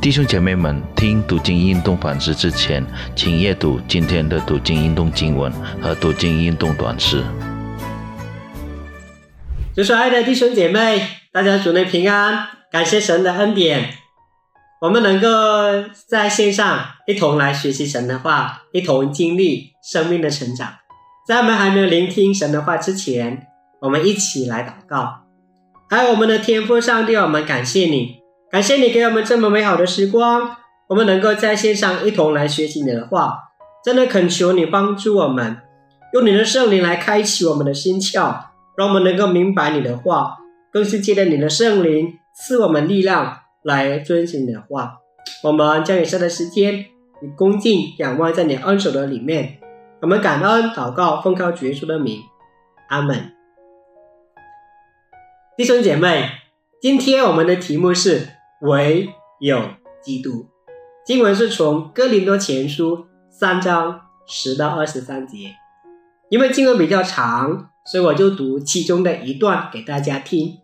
弟兄姐妹们，听读经运动反思之前，请阅读今天的读经运动经文和读经运动短诗。主所爱的弟兄姐妹，大家主内平安，感谢神的恩典，我们能够在线上一同来学习神的话，一同经历生命的成长。在我们还没有聆听神的话之前，我们一起来祷告。爱我们的天父上帝，我们感谢你。感谢你给我们这么美好的时光，我们能够在线上一同来学习你的话。真的恳求你帮助我们，用你的圣灵来开启我们的心窍，让我们能够明白你的话，更是借着你的圣灵赐我们力量来遵循你的话。我们将以下的时间以恭敬仰望在你恩手的里面，我们感恩祷告，奉靠主耶稣的名，阿门。弟兄姐妹，今天我们的题目是。唯有基督，经文是从哥林多前书三章十到二十三节。因为经文比较长，所以我就读其中的一段给大家听。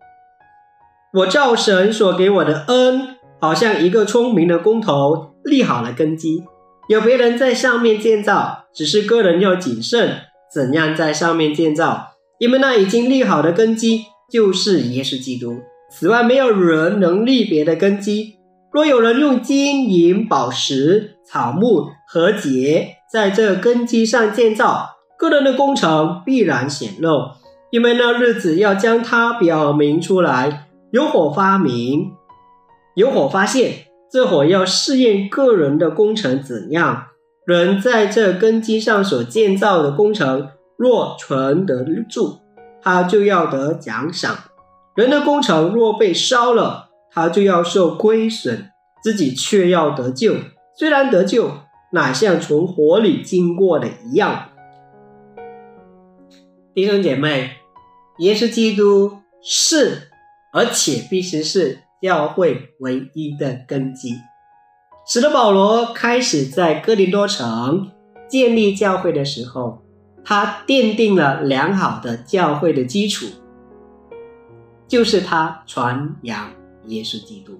我照神所给我的恩，好像一个聪明的工头立好了根基，有别人在上面建造，只是个人要谨慎怎样在上面建造，因为那已经立好的根基就是耶稣基督。此外，没有人能立别的根基。若有人用金银宝石、草木和节在这根基上建造，个人的工程必然显露，因为那日子要将它表明出来。有火发明，有火发现，这火要试验个人的工程怎样。人在这根基上所建造的工程，若存得住，他就要得奖赏。人的工程若被烧了，他就要受亏损，自己却要得救。虽然得救，哪像从火里经过的一样。弟兄姐妹，耶稣基督是，而且必须是教会唯一的根基。使得保罗开始在哥林多城建立教会的时候，他奠定了良好的教会的基础。就是他传扬耶稣基督，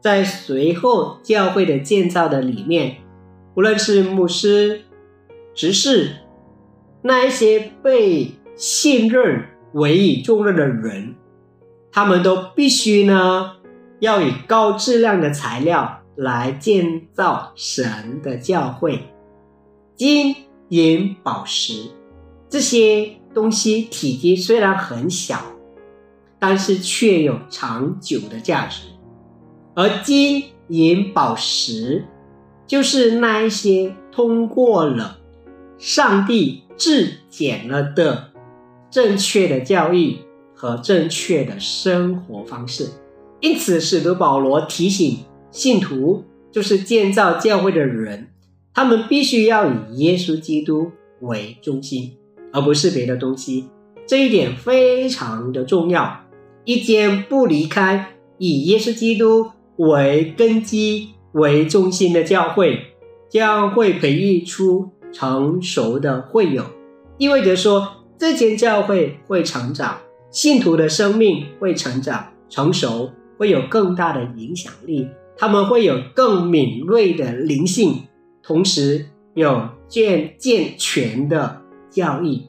在随后教会的建造的里面，无论是牧师、执事，那一些被信任、委以重任的人，他们都必须呢，要以高质量的材料来建造神的教会。金银宝石这些东西体积虽然很小。但是却有长久的价值，而金银宝石就是那一些通过了上帝质检了的正确的教育和正确的生活方式。因此，使徒保罗提醒信徒，就是建造教会的人，他们必须要以耶稣基督为中心，而不是别的东西。这一点非常的重要。一间不离开以耶稣基督为根基为中心的教会，将会培育出成熟的会友，意味着说这间教会会成长，信徒的生命会成长成熟，会有更大的影响力，他们会有更敏锐的灵性，同时有健健全的教义。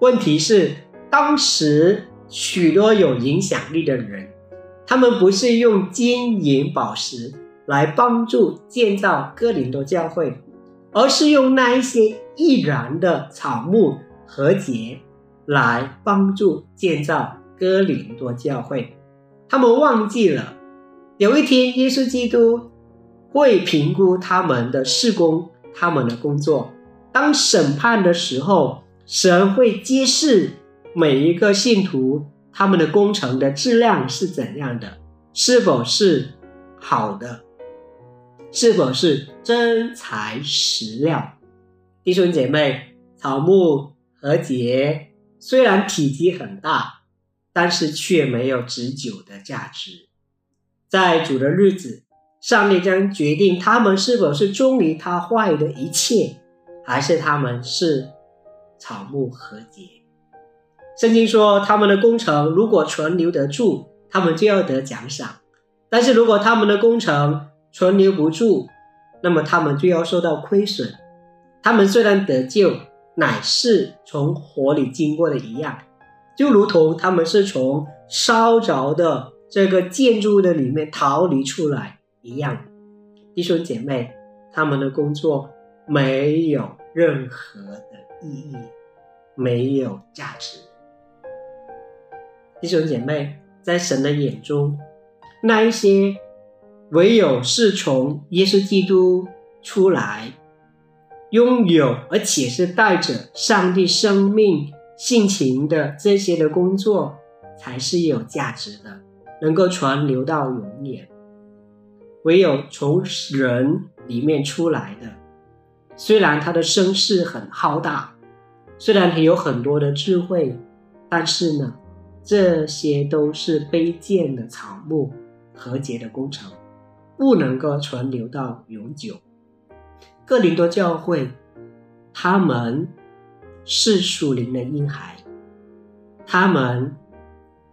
问题是当时。许多有影响力的人，他们不是用金银宝石来帮助建造哥林多教会，而是用那一些易燃的草木和节来帮助建造哥林多教会。他们忘记了，有一天耶稣基督会评估他们的事工、他们的工作。当审判的时候，神会揭示。每一个信徒，他们的工程的质量是怎样的？是否是好的？是否是真材实料？弟兄姐妹，草木和节虽然体积很大，但是却没有持久的价值。在主的日子，上帝将决定他们是否是忠于他话语的一切，还是他们是草木和节。圣经说，他们的工程如果存留得住，他们就要得奖赏；但是如果他们的工程存留不住，那么他们就要受到亏损。他们虽然得救，乃是从火里经过的一样，就如同他们是从烧着的这个建筑物的里面逃离出来一样。弟兄姐妹，他们的工作没有任何的意义，没有价值。弟兄姐妹，在神的眼中，那一些唯有是从耶稣基督出来，拥有而且是带着上帝生命性情的这些的工作，才是有价值的，能够传流到永远。唯有从人里面出来的，虽然他的声势很浩大，虽然他有很多的智慧，但是呢？这些都是卑贱的草木和解的工程，不能够存留到永久。哥林多教会，他们是属灵的婴孩，他们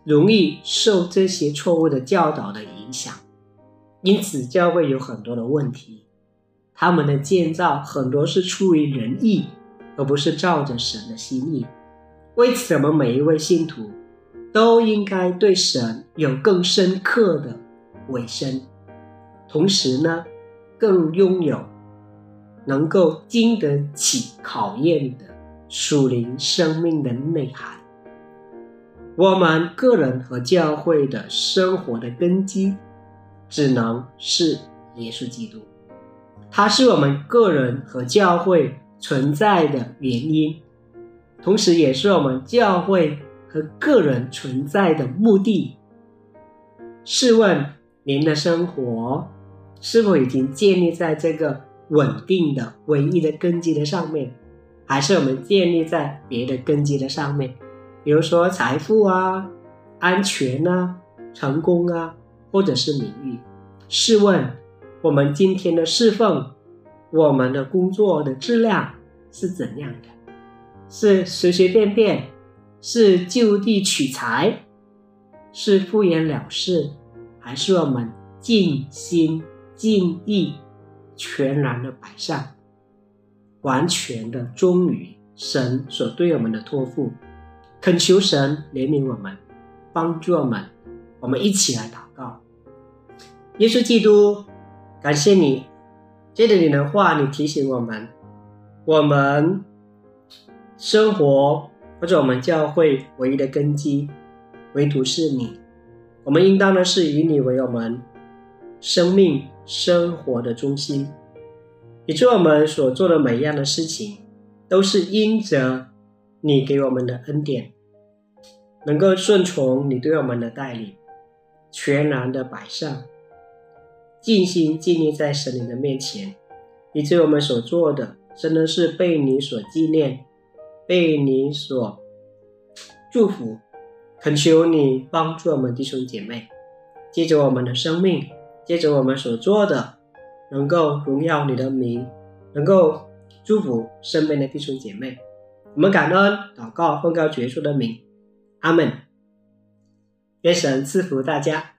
容易受这些错误的教导的影响，因此教会有很多的问题。他们的建造很多是出于人意，而不是照着神的心意。为此，我们每一位信徒。都应该对神有更深刻的委身，同时呢，更拥有能够经得起考验的属灵生命的内涵。我们个人和教会的生活的根基，只能是耶稣基督，他是我们个人和教会存在的原因，同时也是我们教会。和个人存在的目的。试问您的生活是否已经建立在这个稳定的、唯一的根基的上面，还是我们建立在别的根基的上面？比如说财富啊、安全啊、成功啊，或者是名誉？试问我们今天的侍奉，我们的工作的质量是怎样的？是随随便便？是就地取材，是敷衍了事，还是我们尽心尽意、全然的摆上，完全的忠于神所对我们的托付？恳求神怜悯我们，帮助我们。我们一起来祷告。耶稣基督，感谢你，借着你的话，你提醒我们，我们生活。或者我们教会唯一的根基，唯独是你。我们应当呢是以你为我们生命生活的中心，以致我们所做的每一样的事情，都是因着你给我们的恩典，能够顺从你对我们的带领，全然的摆上，尽心尽力在神灵的面前，以致我们所做的真的是被你所纪念。被你所祝福，恳求你帮助我们弟兄姐妹，借着我们的生命，借着我们所做的，能够荣耀你的名，能够祝福身边的弟兄姐妹。我们感恩祷告奉告绝处的名，阿门。愿神赐福大家。